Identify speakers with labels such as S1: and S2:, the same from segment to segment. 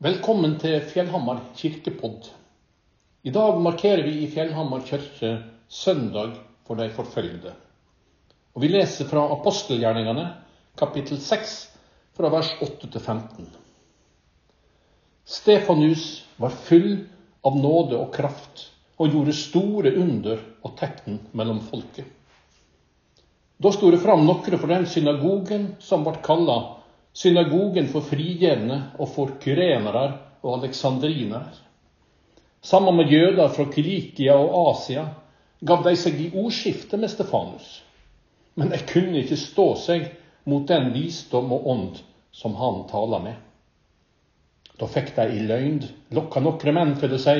S1: Velkommen til Fjellhamar kirkepodd. I dag markerer vi i Fjellhamar kirke søndag for de forfølgede. Og Vi leser fra apostelgjerningene, kapittel 6, fra vers 8 til 15. Stefanus var full av nåde og kraft og gjorde store under og tegn mellom folket. Da sto det fram noen fra den synagogen som ble kalla synagogen for frigjevne og for kyrenere og aleksandrinere. Sammen med jøder fra Kilikia og Asia gav de seg i ordskifte med Stefanus. Men de kunne ikke stå seg mot den visdom og ånd som han tala med. Da fikk de i løgn lokka nokre menn til å si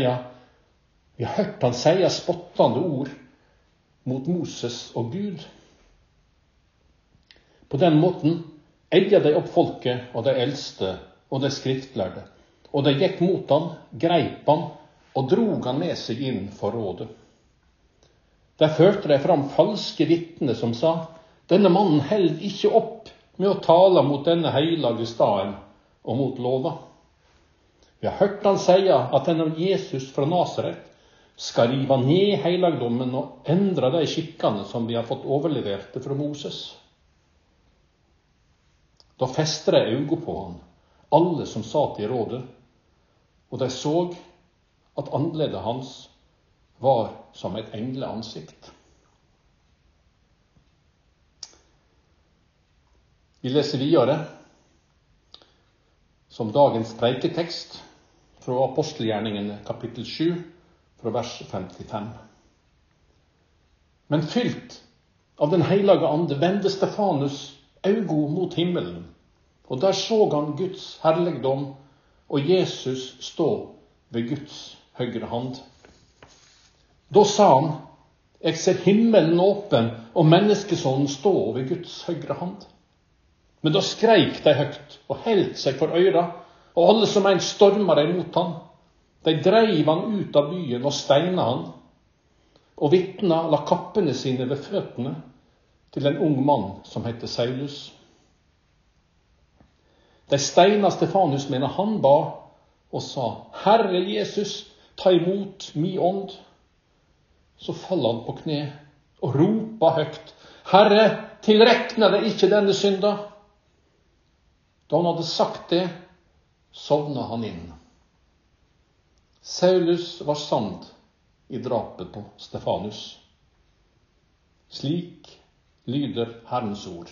S1: vi har hørt han si spottende ord mot Moses og Gud. På den måten eia de opp folket og de eldste og de skriftlærde. Og de gikk mot han, greip han og drog han med seg inn for rådet. Der førte de fram falske vitner som sa denne mannen held ikke opp med å tale mot denne hellige staden og mot lova. Vi har hørt han sie at denne Jesus fra Nasaret skal rive ned helligdommen og endre de skikkene som vi har fått overleverte fra Moses. Da fester de auga på han, alle som satt i rådet, og de så at andletet hans var som et engleansikt. Vi leser videre som dagens preiketekst fra apostelgjerningene kapittel 7, fra vers 55. Men fylt av Den hellige ande vendte Stefanus auga mot himmelen, og der så han Guds herligdom og Jesus stå ved Guds høyre hand. Da sa han, jeg ser himmelen åpen og menneskesonen stå ved Guds høyre hand. Men da skreik de høyt og holdt seg for øyra, og alle som en storma de mot han. De dreiv han ut av byen og steina han. Og vitna la kappene sine ved føttene til en ung mann som heter Saulus. De steina Stefanus mener han ba og sa, 'Herre Jesus, ta imot mi ånd.' Så faller han på kne og roper høyt, 'Herre, tilrekna deg ikke denne synda.' Da han hadde sagt det, sovna han inn. Saulus var sand i drapet på Stefanus. Slik lyder Herrens ord.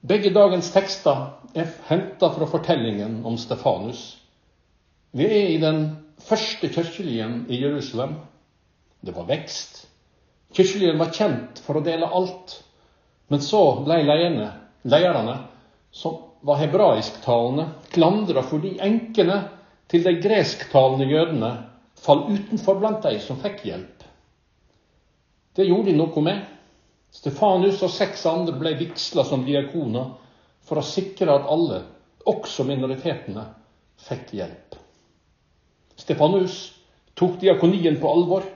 S1: Begge dagens tekster er henta fra fortellingen om Stefanus. Vi er i den første kirkelien i Jerusalem. Det var vekst. Kirkelien var kjent for å dele alt. Men så ble leierne, leierne som var hebraisktalende, klandra fordi enkene til de gresktalende jødene fall utenfor blant de som fikk hjelp. Det gjorde de noe med. Stefanus og seks andre ble vigsla som diakoner for å sikre at alle, også minoritetene, fikk hjelp. Stefanus tok diakonien på alvor,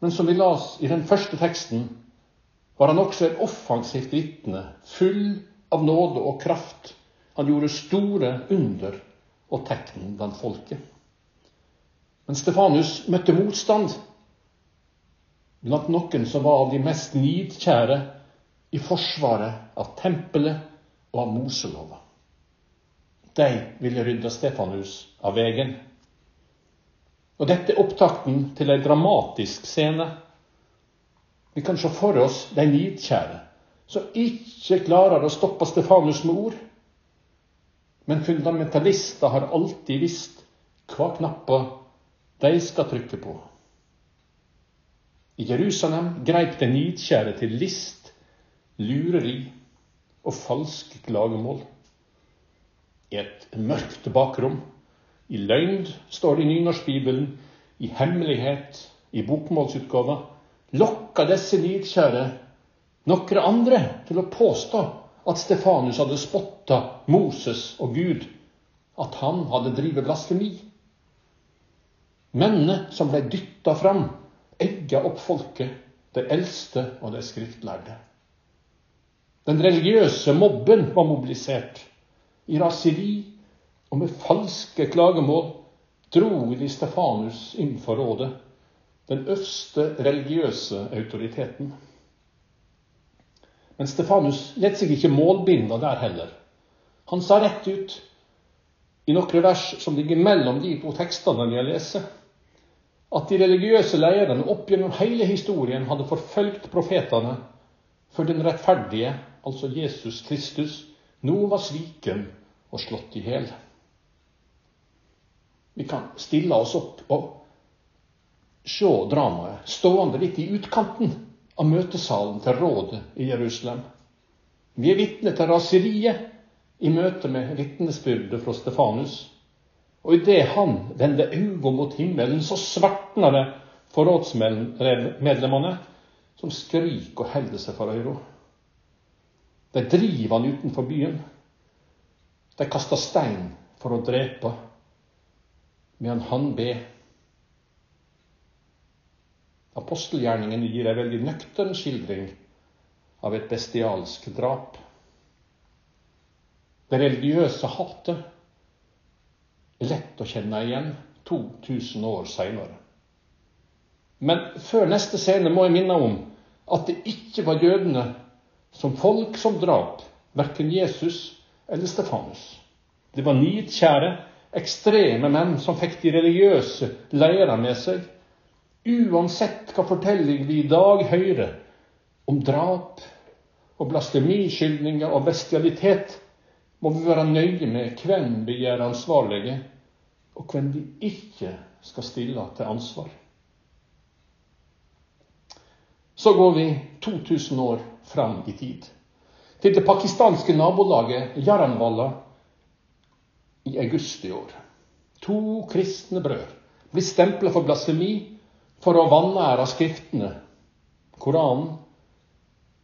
S1: men som vi las i den første teksten, var han også et offensivt vitne, full av nåde og kraft. Han gjorde store under og tegn blant folket. Men Stefanus møtte motstand blant noen som var av de mest nidkjære i forsvaret av tempelet og av Moselova. De ville rydde Stefanus av veien. Og Dette er opptakten til ei dramatisk scene. Vi kan se for oss de nidkjære som ikke klarer å stoppe Stefanus med ord. Men fundamentalister har alltid visst hva knapper de skal trykke på. I Jerusalem greip det nidkjære til list, lureri og falske klagemål. I et mørkt bakrom, i løgn, står det i Nynorskbibelen, i hemmelighet, i bokmålsutgava, lokka disse nidkjære nokre andre til å påstå at Stefanus hadde spotta Moses og Gud, at han hadde drevet blasfemi. Mennene som ble dytta fram, egga opp folket, de eldste og de skriftlærde. Den religiøse mobben var mobilisert. I raseri og med falske klagemål dro de Stefanus inn for rådet, den øverste religiøse autoriteten. Men Stefanus lot seg ikke målbinde der heller. Han sa rett ut i noen vers som ligger mellom de to tekstene jeg leser, at de religiøse lederne opp gjennom hele historien hadde forfølgt profetene for den rettferdige, altså Jesus Kristus, nå var sviken og slått i hjel. Vi kan stille oss opp og se dramaet stående litt i utkanten av møtesalen til rådet i Jerusalem. Vi er vitne til raseriet i møte med vitnesbyrdet fra Stefanus. Og idet han vender øynene mot himmelen, så svartner det for rådsmedlemmene, som skriker og holder seg for øra. De driver han utenfor byen. De kaster stein for å drepe, medan han ber. Apostelgjerningen gir ei veldig nøktern skildring av et bestialsk drap. Det religiøse hatet lett å kjenne igjen 2000 år seinere. Men før neste scene må jeg minne om at det ikke var jødene som folk som drap verken Jesus eller Stefanus. Det var nidkjære, ekstreme menn som fikk de religiøse leirene med seg. Uansett hva fortelling vi i dag hører om drap og blasfemiskyldninger og bestialitet, må vi være nøye med hvem vi gjør ansvarlige, og hvem vi ikke skal stille til ansvar. Så går vi 2000 år fram i tid, til det pakistanske nabolaget Jaranwala i august i år. To kristne brød blir stempla for blasfemi for å vanære skriftene, Koranen.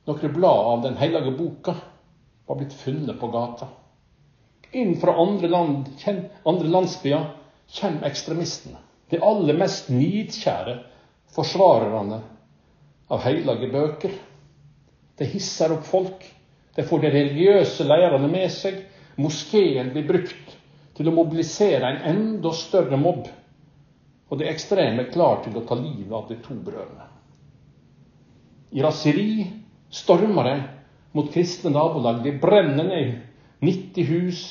S1: Noen blad av Den hellige boka var blitt funnet på gata. Inn fra andre, land, andre landsbyer kommer ekstremistene. De aller mest nidkjære forsvarerne av hellige bøker. De hisser opp folk. De får de religiøse leirene med seg. Moskeen blir brukt til å mobilisere en enda større mobb. Og de ekstreme er klar til å ta livet av de to brødrene. I raseri stormer de mot kristne nabolag. De brenner ned 90 hus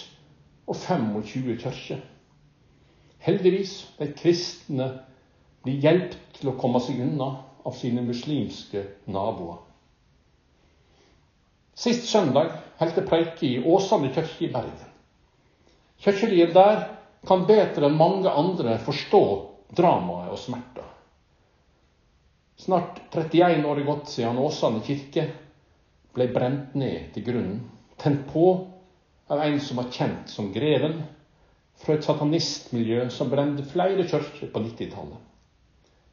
S1: og 25 kirker. Heldigvis de kristne blir hjulpet til å komme seg unna av sine muslimske naboer. Sist søndag holdt jeg preike i Åsane kirke i Bergen. Kirkelivet der kan bedre enn mange andre forstå dramaet og smerta. Snart 31 år er gått siden Åsane kirke ble brent ned til grunnen, tent på av en som var kjent som Greven, fra et satanistmiljø som brente flere kirker på 90-tallet.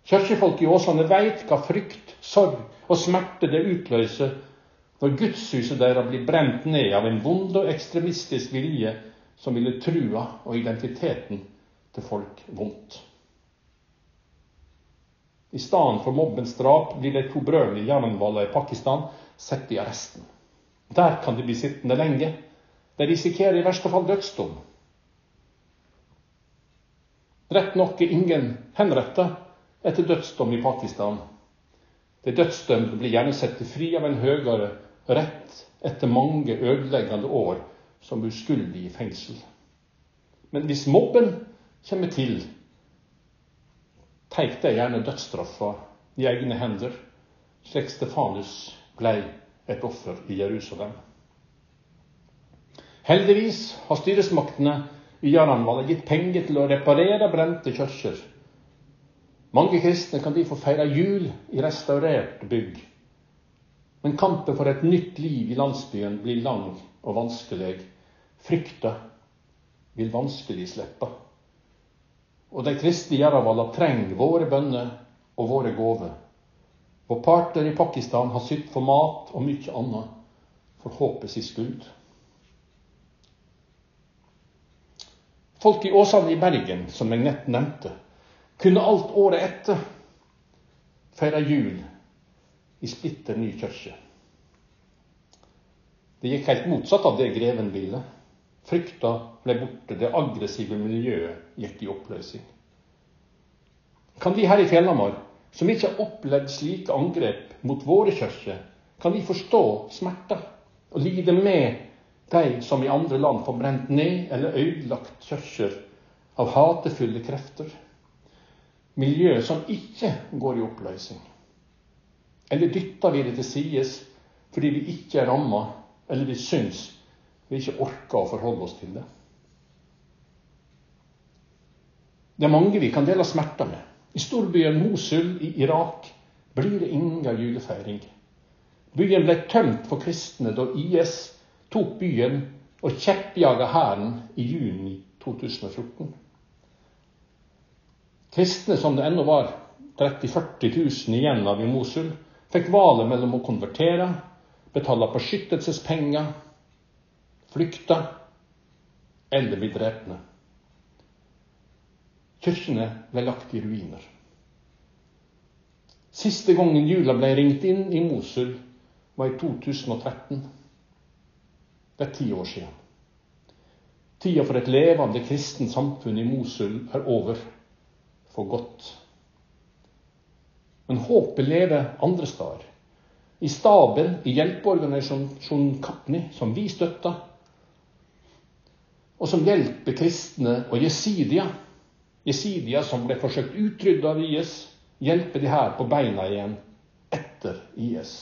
S1: Kirkefolk i Åsane veit hva frykt, sorg og smerte det utløser når gudshuset deres blir brent ned av en vond og ekstremistisk vilje som ville trua og identiteten til folk vondt. I stedet for mobbens drap blir de to brødrene i Jananwala i Pakistan satt i arresten. Der kan de bli sittende lenge de risikerer i verste fall dødsdom. Rett nok er ingen henretta etter dødsdom i Pakistan. De dødsdømte blir gjerne satt fri av en høyere rett etter mange ødeleggende år som uskyldig i fengsel. Men hvis mobben kommer til, tar de gjerne dødsstraffa i egne hender, slik Stefanus ble et offer i Jerusalem. Heldigvis har styresmaktene i Jaranwala gitt penger til å reparere brente kirker. Mange kristne kan derfor feire jul i restaurerte bygg. Men kampen for et nytt liv i landsbyen blir lang og vanskelig. Frykta vil vanskelig slippe. Og de kristne i Jaranwala trenger våre bønner og våre gaver. Vår partner i Pakistan har sydd for mat og mye annet for håpet sin skyld. Folk i Åsane i Bergen, som jeg nett nevnte, kunne alt året etter feire jul i splitter ny kirke. Det gikk helt motsatt av det greven ville. Frykta ble borte, det aggressive miljøet gikk i oppløsning. Kan vi her i Fjellhamar, som ikke har opplevd slike angrep mot våre kirker, kan vi forstå smerter og lide med de som i andre land får brent ned eller ødelagt kirker av hatefulle krefter? Miljø som ikke går i oppløsning. Eller dytter vi det til sides fordi vi ikke er ramma, eller vi syns vi ikke orker å forholde oss til det? Det er mange vi kan dele smerter med. I storbyen Mosul i Irak blir det ingen julefeiring. Byen ble tømt for kristne da IS tok byen og kjeppjaga hæren i juni 2014. Kristne som det ennå var 30 000-40 000 igjen av i Mosul, fikk valget mellom å konvertere, betale beskyttelsespenger, flykte eller bli drepne. Kirkene ble lagt i ruiner. Siste gangen jula ble ringt inn i Mosul, var i 2013. Det er ti år siden. Tida for et levende kristent samfunn i Mosul er over for godt. Men håpet lever andre steder. I staben i hjelpeorganisasjonen Kapni, som vi støtter, og som hjelper kristne og jesidier, jesidier som ble forsøkt utrydda av IS, hjelper de her på beina igjen etter IS.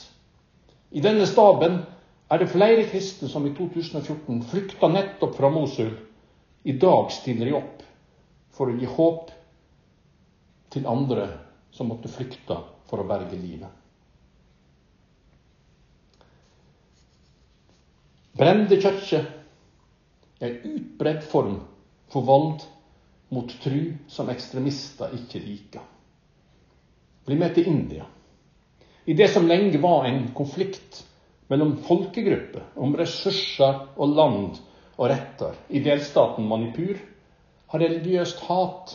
S1: I denne staben er det flere kristne som i 2014 flykta nettopp fra Mosul. I dag stiller de opp for å gi håp til andre som måtte flykte for å berge livet. Brende kirker er en utbredt form for vold mot tru som ekstremister ikke liker. Bli med til India. I det som lenge var en konflikt mellom folkegrupper om ressurser og land og retter i delstaten Manipur, har religiøst hat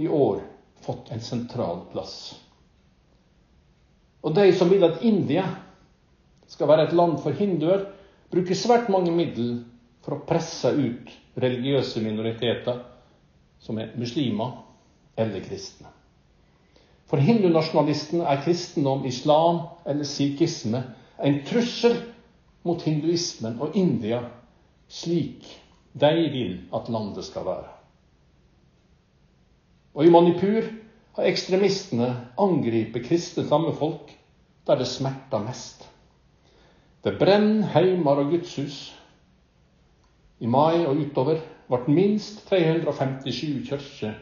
S1: i år fått en sentral plass. Og de som vil at India skal være et land for hinduer, bruker svært mange midler for å presse ut religiøse minoriteter som er muslimer eller kristne. For hindunasjonalistene er kristendom, islam eller sikhisme en trussel mot hinduismen og India slik de vil at landet skal være. Og i Manipur har ekstremistene angrepet kristne stammefolk der det smerter mest. Det brenner heimer og gudshus. I mai og utover ble minst 357 kirker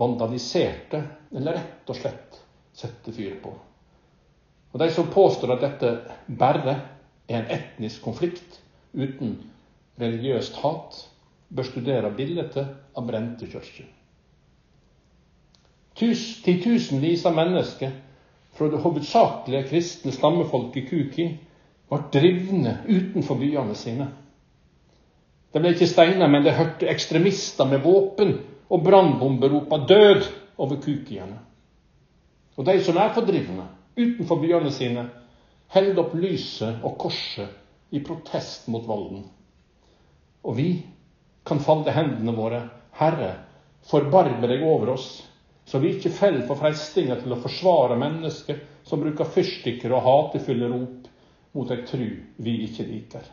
S1: vandaliserte eller rett og slett sette fyr på. Og De som påstår at dette bare er en etnisk konflikt uten religiøst hat, bør studere bildet av brente kirker. Titusenvis av mennesker fra det hovedsakelige kristne stammefolket Kuki ble drivne utenfor byene sine. De ble ikke steina, men de hørte ekstremister med våpen og brannbomber rope 'død' over kukiene. Og de som er fordrivne utenfor byene sine, holder opp lyset og korset i protest mot volden. Og vi kan falle hendene våre. Herre, forbarme deg over oss så vi ikke faller for frestinga til å forsvare mennesker som bruker fyrstikker og hatefulle rop mot ei tru vi ikke liker.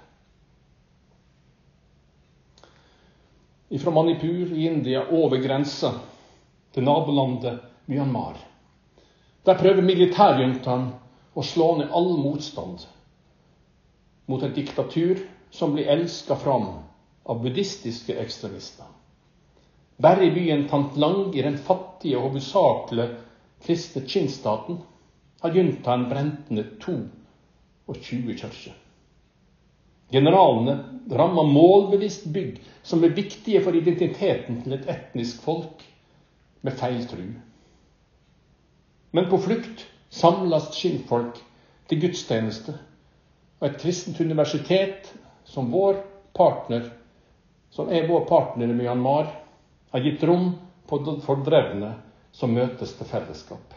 S1: Fra Manipur i India over grensa til nabolandet Myanmar. Der prøver militærjuntaen å slå ned all motstand mot et diktatur som blir elska fram av buddhistiske ekstremister. Bare i byen Tantlang, i den fattige og hovedsakelig kristne Chin-staten, har juntaen brent ned 22 kirker. Generalene rammer målbevisst bygg som er viktige for identiteten til et etnisk folk med feil tru. Men på flukt samles skinnfolk til gudstjeneste, og et kristent universitet som vår partner, som er vår partner i Myanmar, har gitt rom for fordrevne som møtes til fellesskap.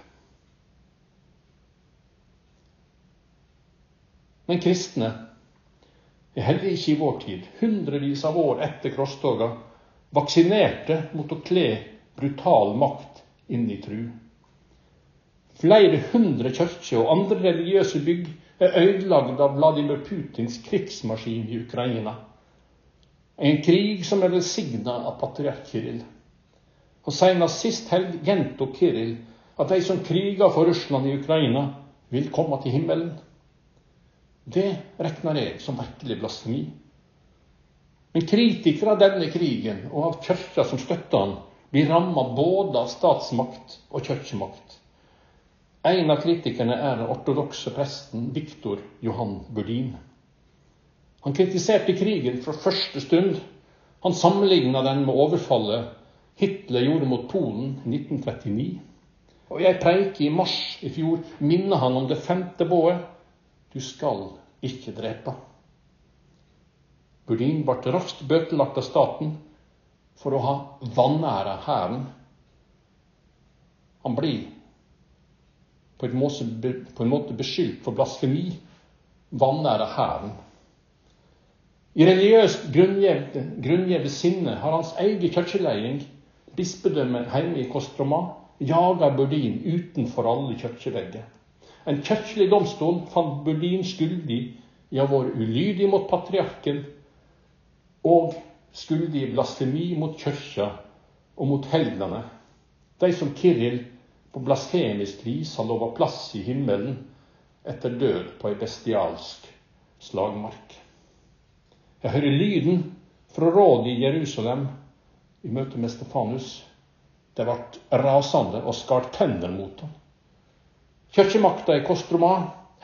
S1: Men kristne er heller ikke i vår tid, hundrevis av år etter krosstoga, vaksinerte mot å kle brutal makt inn i tru. Flere hundre kirker og andre religiøse bygg er ødelagd av Vladimir Putins krigsmaskin i Ukraina. En krig som er velsigna av patriark Kiril. Og Senest sist helg gjentok Kiril at de som kriger for Russland i Ukraina, vil komme til himmelen. Det regner jeg som virkelig blasfemi. Men kritikere av denne krigen og av kirka som støtter han, blir ramma både av statsmakt og kirkemakt. En av kritikerne er den ortodokse presten Viktor Johan Burdin. Han kritiserte krigen fra første stund. Han sammenligna den med overfallet Hitler gjorde mot Polen i 1939. Og i ei preike i mars i fjor minner han om det femte bået du skal ikke drepe. Burdin ble raskt bøtelagt av staten for å ha vanæra hæren. Han blir på en, måte, på en måte beskyldt for blasfemi, vanære Hæren. I religiøst grunngjevet sinne har hans egen kirkeleding, bispedømmet hjemme i Kostroma, jaga Burdin utenfor alle kirkevegger. En kirkelig domstol fant Burdin skyldig i å ha vært ulydig mot patriarken og skyldig i blasfemi mot kirka og mot helgene, de som Kiril på blasfemisk vis har lova plass i himmelen etter død på ei bestialsk slagmark. Jeg hører lyden fra rådet i Jerusalem i møte med Stefanus. Det ble rasende og skar tenner mot ham. Kirkemakta i Kostroma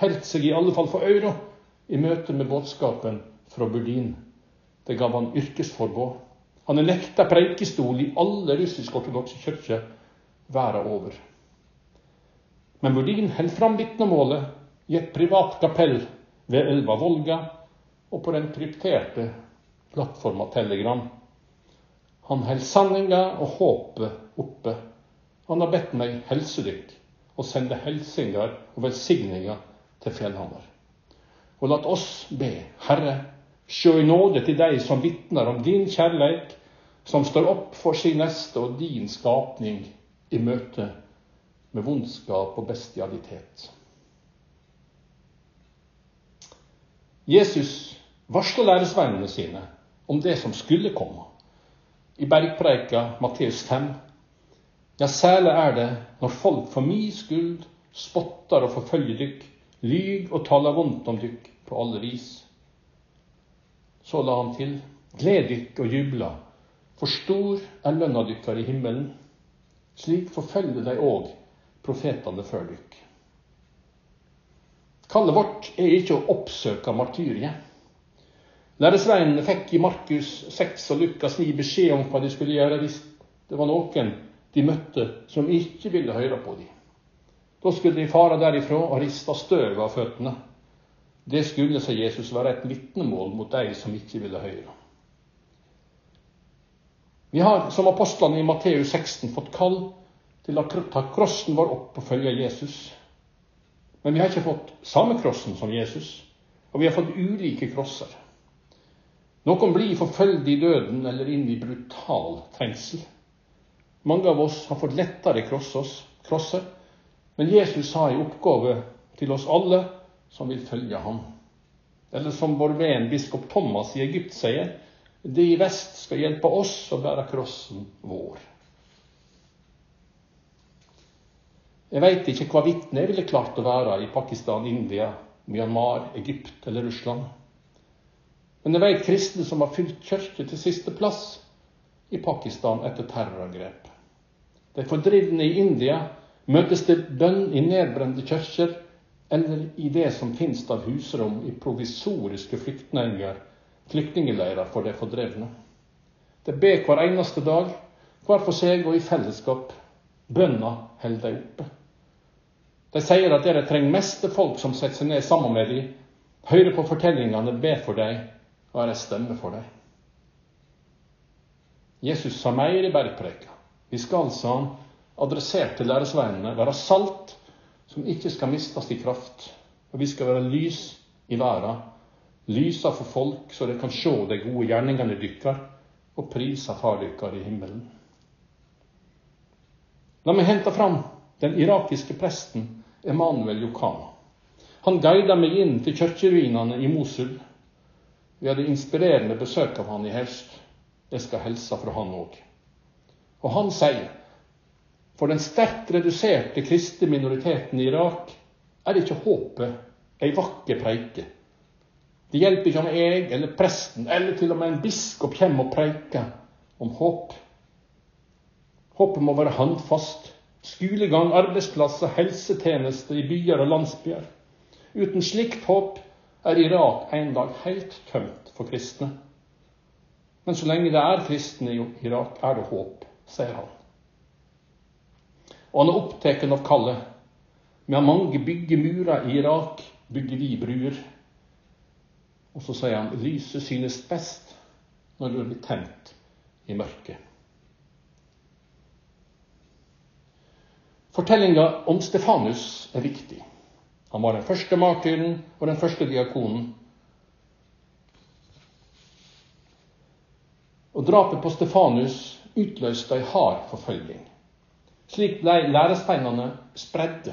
S1: holdt seg i alle fall for øra i møte med budskapen fra Burdin. Det gav han yrkesforbud. Han er nekta preikestol i alle russisk-ortodokse kirker verden over. Men Burdin holder fram vitnemålet i et privat kapell ved elva Volga og på den krypterte plattforma Telegram. Han holder sanninga og håpet oppe. Han har bedt meg helse dykk og sende hilsener og velsigninger til Fjellhamar. Og lat oss be, Herre, sjå i nåde til dei som vitner om din kjærleik, som står opp for sin neste og din skapning i møte med vondskap og bestialitet. Jesus varsla læresveinene sine om det som skulle komme. I bergpreika Matteus 5. Ja, særlig er det når folk for mi skyld spotter og forfølger dykk, lyg og taler vondt om dykk på alle vis. Så la han til, gled dykk og jubla, for stor er lønna dykkar i himmelen. Slik forfølger de òg profetene før dykk. Kallet vårt er ikke å oppsøke martyriet. Læresveinene fikk i Markus 6 og Lukas 9 beskjed om hva de skulle gjøre hvis det var noen de møtte som ikke ville høre på dem. Da skulle de fare derifra og riste støv av føttene. Det skulle, sa Jesus, være et vitnemål mot de som ikke ville høre. Vi har som apostlene i Matteus 16 fått kall til å ta krossen vår opp og følge Jesus. Men vi har ikke fått samme krossen som Jesus, og vi har fått ulike krosser. Noen blir forfølgd i døden eller inn i brutal trengsel. Mange av oss har fått lettere krosser, men Jesus har en oppgave til oss alle som vil følge ham. Eller som vår venn biskop Thomas i Egypt sier, de i vest skal hjelpe oss å bære krossen vår. Jeg veit ikke hva vitne jeg ville klart å være i Pakistan, India, Myanmar, Egypt eller Russland. Men jeg veit kristne som har fylt kirke til siste plass i Pakistan etter terrorangrep. De fordrivne i India møtes til bønn i nedbrente kirker eller i det som finnes av husrom i provisoriske flyktninger, flyktningleirer for de fordrevne. De ber hver eneste dag, hver for seg og i fellesskap. Bønna holder de oppe. De sier at dere trenger mest folk som setter seg ned sammen med dem, hører på fortellingene, ber for dem og er en stemme for dem. Jesus sa mer i bergpreka. Vi skal, sa han, adressert til læresveinene, være salt som ikke skal mistes i kraft. Og vi skal være lys i verden, lysa for folk så de kan se de gode gjerningene deres og prise far deres i himmelen. La meg hente fram den irakiske presten Emanuel Yokana. Han guida meg inn til kirkeruinene i Mosul. Vi hadde inspirerende besøk av han i høst. Jeg skal hilse fra han òg. Og han sier for den sterkt reduserte kristne minoriteten i Irak er ikke håpet ei vakker preike. Det hjelper ikke om jeg eller presten eller til og med en biskop kommer og preiker om håp. Håpet må være håndfast. Skolegang, arbeidsplasser, helsetjenester i byer og landsbyer. Uten slikt håp er Irak en dag helt tømt for kristne. Men så lenge det er kristne i Irak, er det håp, sier han. Og han er opptatt av kallet. Har mange byggemurer i Irak, bygger vi bruer. Og så sier han lyset synes best når det blir tent i mørket. Fortellinga om Stefanus er viktig. Han var den første martyren og den første diakonen. Og drapet på Stefanus utløste ei hard forfølging. Slik ble læresteinene spredde.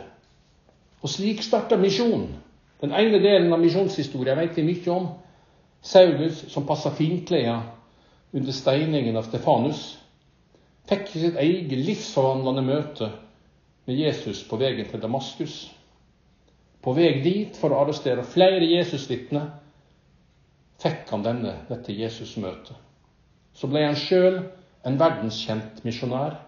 S1: Og slik starta misjonen. Den ene delen av misjonshistorien vet vi mye om. Saulus, som passa finkleda under steiningen av Stefanus, fikk sitt eget livsforvandlende møte med Jesus på veien til Damaskus. På vei dit for å arrestere flere Jesusvitner fikk han denne, dette Jesusmøtet. Så ble han sjøl en verdenskjent misjonær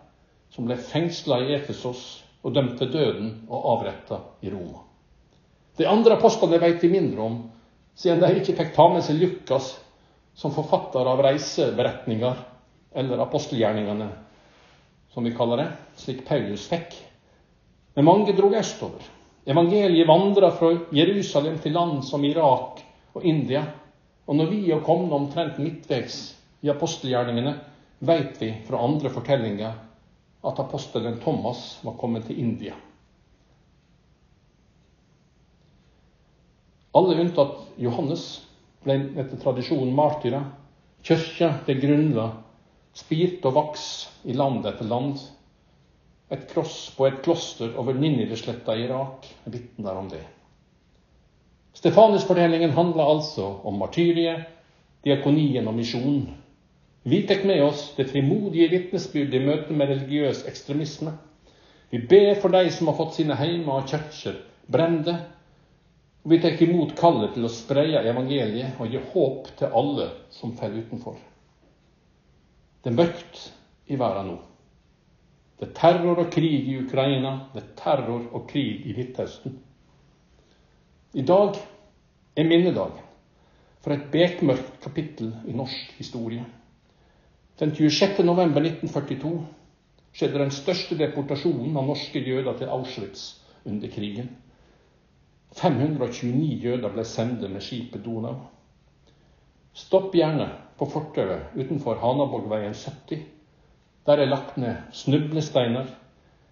S1: som ble fengsla i Efesos og dømt til døden og avretta i Roma. De andre apostlene vet vi mindre om, siden de ikke fikk ta med seg Lukas som forfatter av reiseberetninger, eller apostelgjerningene, som vi kaller det, slik Paulus fikk. Men mange dro østover. Evangeliet vandra fra Jerusalem til land som Irak og India. Og når vi er kommet omtrent midtveis i apostelgjerningene, vet vi fra andre fortellinger at apostelen Thomas var kommet til India. Alle unntatt Johannes ble etter tradisjonen martyrer. Kirka ble grunnla, spirt og vaks i land etter land. Et kross på et kloster over Ninivesletta i Irak vitner om det. Stefanus-fortellingen handler altså om martyriet, diakonien og misjonen. Vi tar med oss det frimodige vitnesbyrdet i møte med religiøs ekstremisme. Vi ber for de som har fått sine heimer og kirker brende. Og vi tar imot kallet til å spreie evangeliet og gi håp til alle som faller utenfor. Det er mørkt i verden nå. Det er terror og krig i Ukraina. Det er terror og krig i Midtøsten. I dag er minnedagen for et bekmørkt kapittel i norsk historie. Den 26. november 1942 skjedde den største deportasjonen av norske jøder til Auschwitz under krigen. 529 jøder ble sendt med skipet Donau. Stopp gjerne på fortauet utenfor Hanaborgveien 70. Der er lagt ned snublesteiner,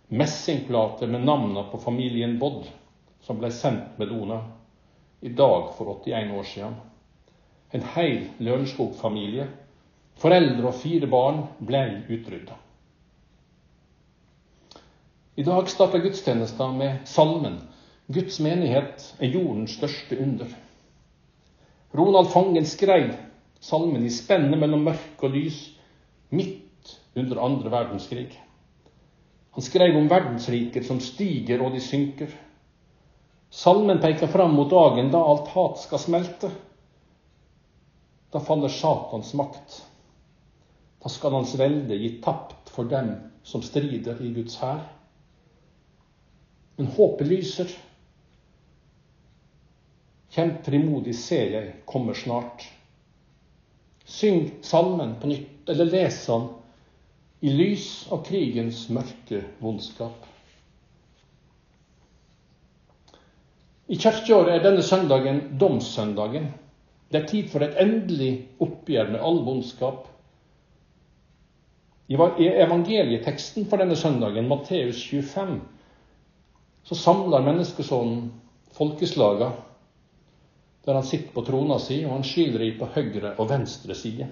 S1: messingplater med navnene på familien Bodd, som ble sendt med Dona i dag for 81 år siden. En heil Lørenskog-familie Foreldre og fire barn ble utrydda. I dag starter gudstjenesten med salmen 'Guds menighet er jordens største under'. Ronald Fangen skrev salmen i spennet mellom mørke og lys midt under andre verdenskrig. Han skrev om verdensriker som stiger og de synker. Salmen peker fram mot dagen da alt hat skal smelte. Da faller Satans makt. Da skal hans velde gi tapt for dem som strider i Guds hær. Men håpet lyser. Kjemp frimodig, ser jeg, kommer snart. Syng salmen på nytt, eller les den i lys av krigens mørke vondskap. I kirkeåret er denne søndagen domssøndagen. Det er tid for et endelig oppgjør med all vondskap i evangelieteksten for denne søndagen, Matteus 25, så samler menneskesonen folkeslaga. der han sitter på trona si, og han skiller i på høyre og venstre side.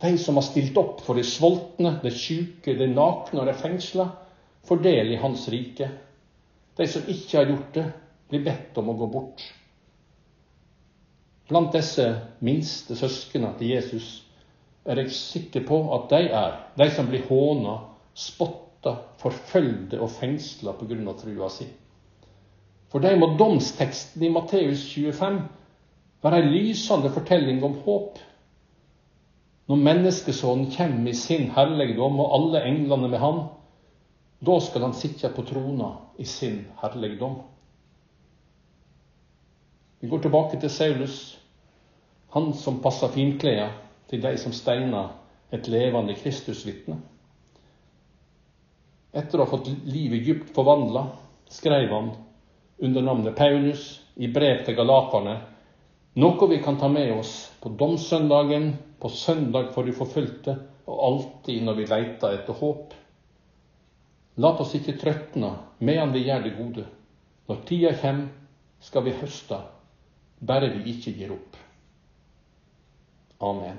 S1: De som har stilt opp for de sultne, de syke, de nakne og de fengsla, får del i Hans rike. De som ikke har gjort det, blir bedt om å gå bort. Blant disse minste søsknene til Jesus er jeg sikker på at de er de som blir håna, spotta, forfølgde og fengsla pga. trua si. For dem må domsteksten i Matteus 25 være ei lysende fortelling om håp. Når menneskesonen kommer i sin herligdom og alle englene med han, da skal han sitte på trona i sin herligdom. Vi går tilbake til Saulus, han som passa finkleda til de som steina et levende Kristusvitne. Etter å ha fått livet dypt forvandla, skrev han under navnet Paulus i brev til galaterne noe vi kan ta med oss på domssøndagen, på søndag for de forfulgte, og alltid når vi leiter etter håp. La oss ikke trøtne medan vi gjør det gode. Når tida kommer, skal vi høste bare vi ikke gir opp. Amen.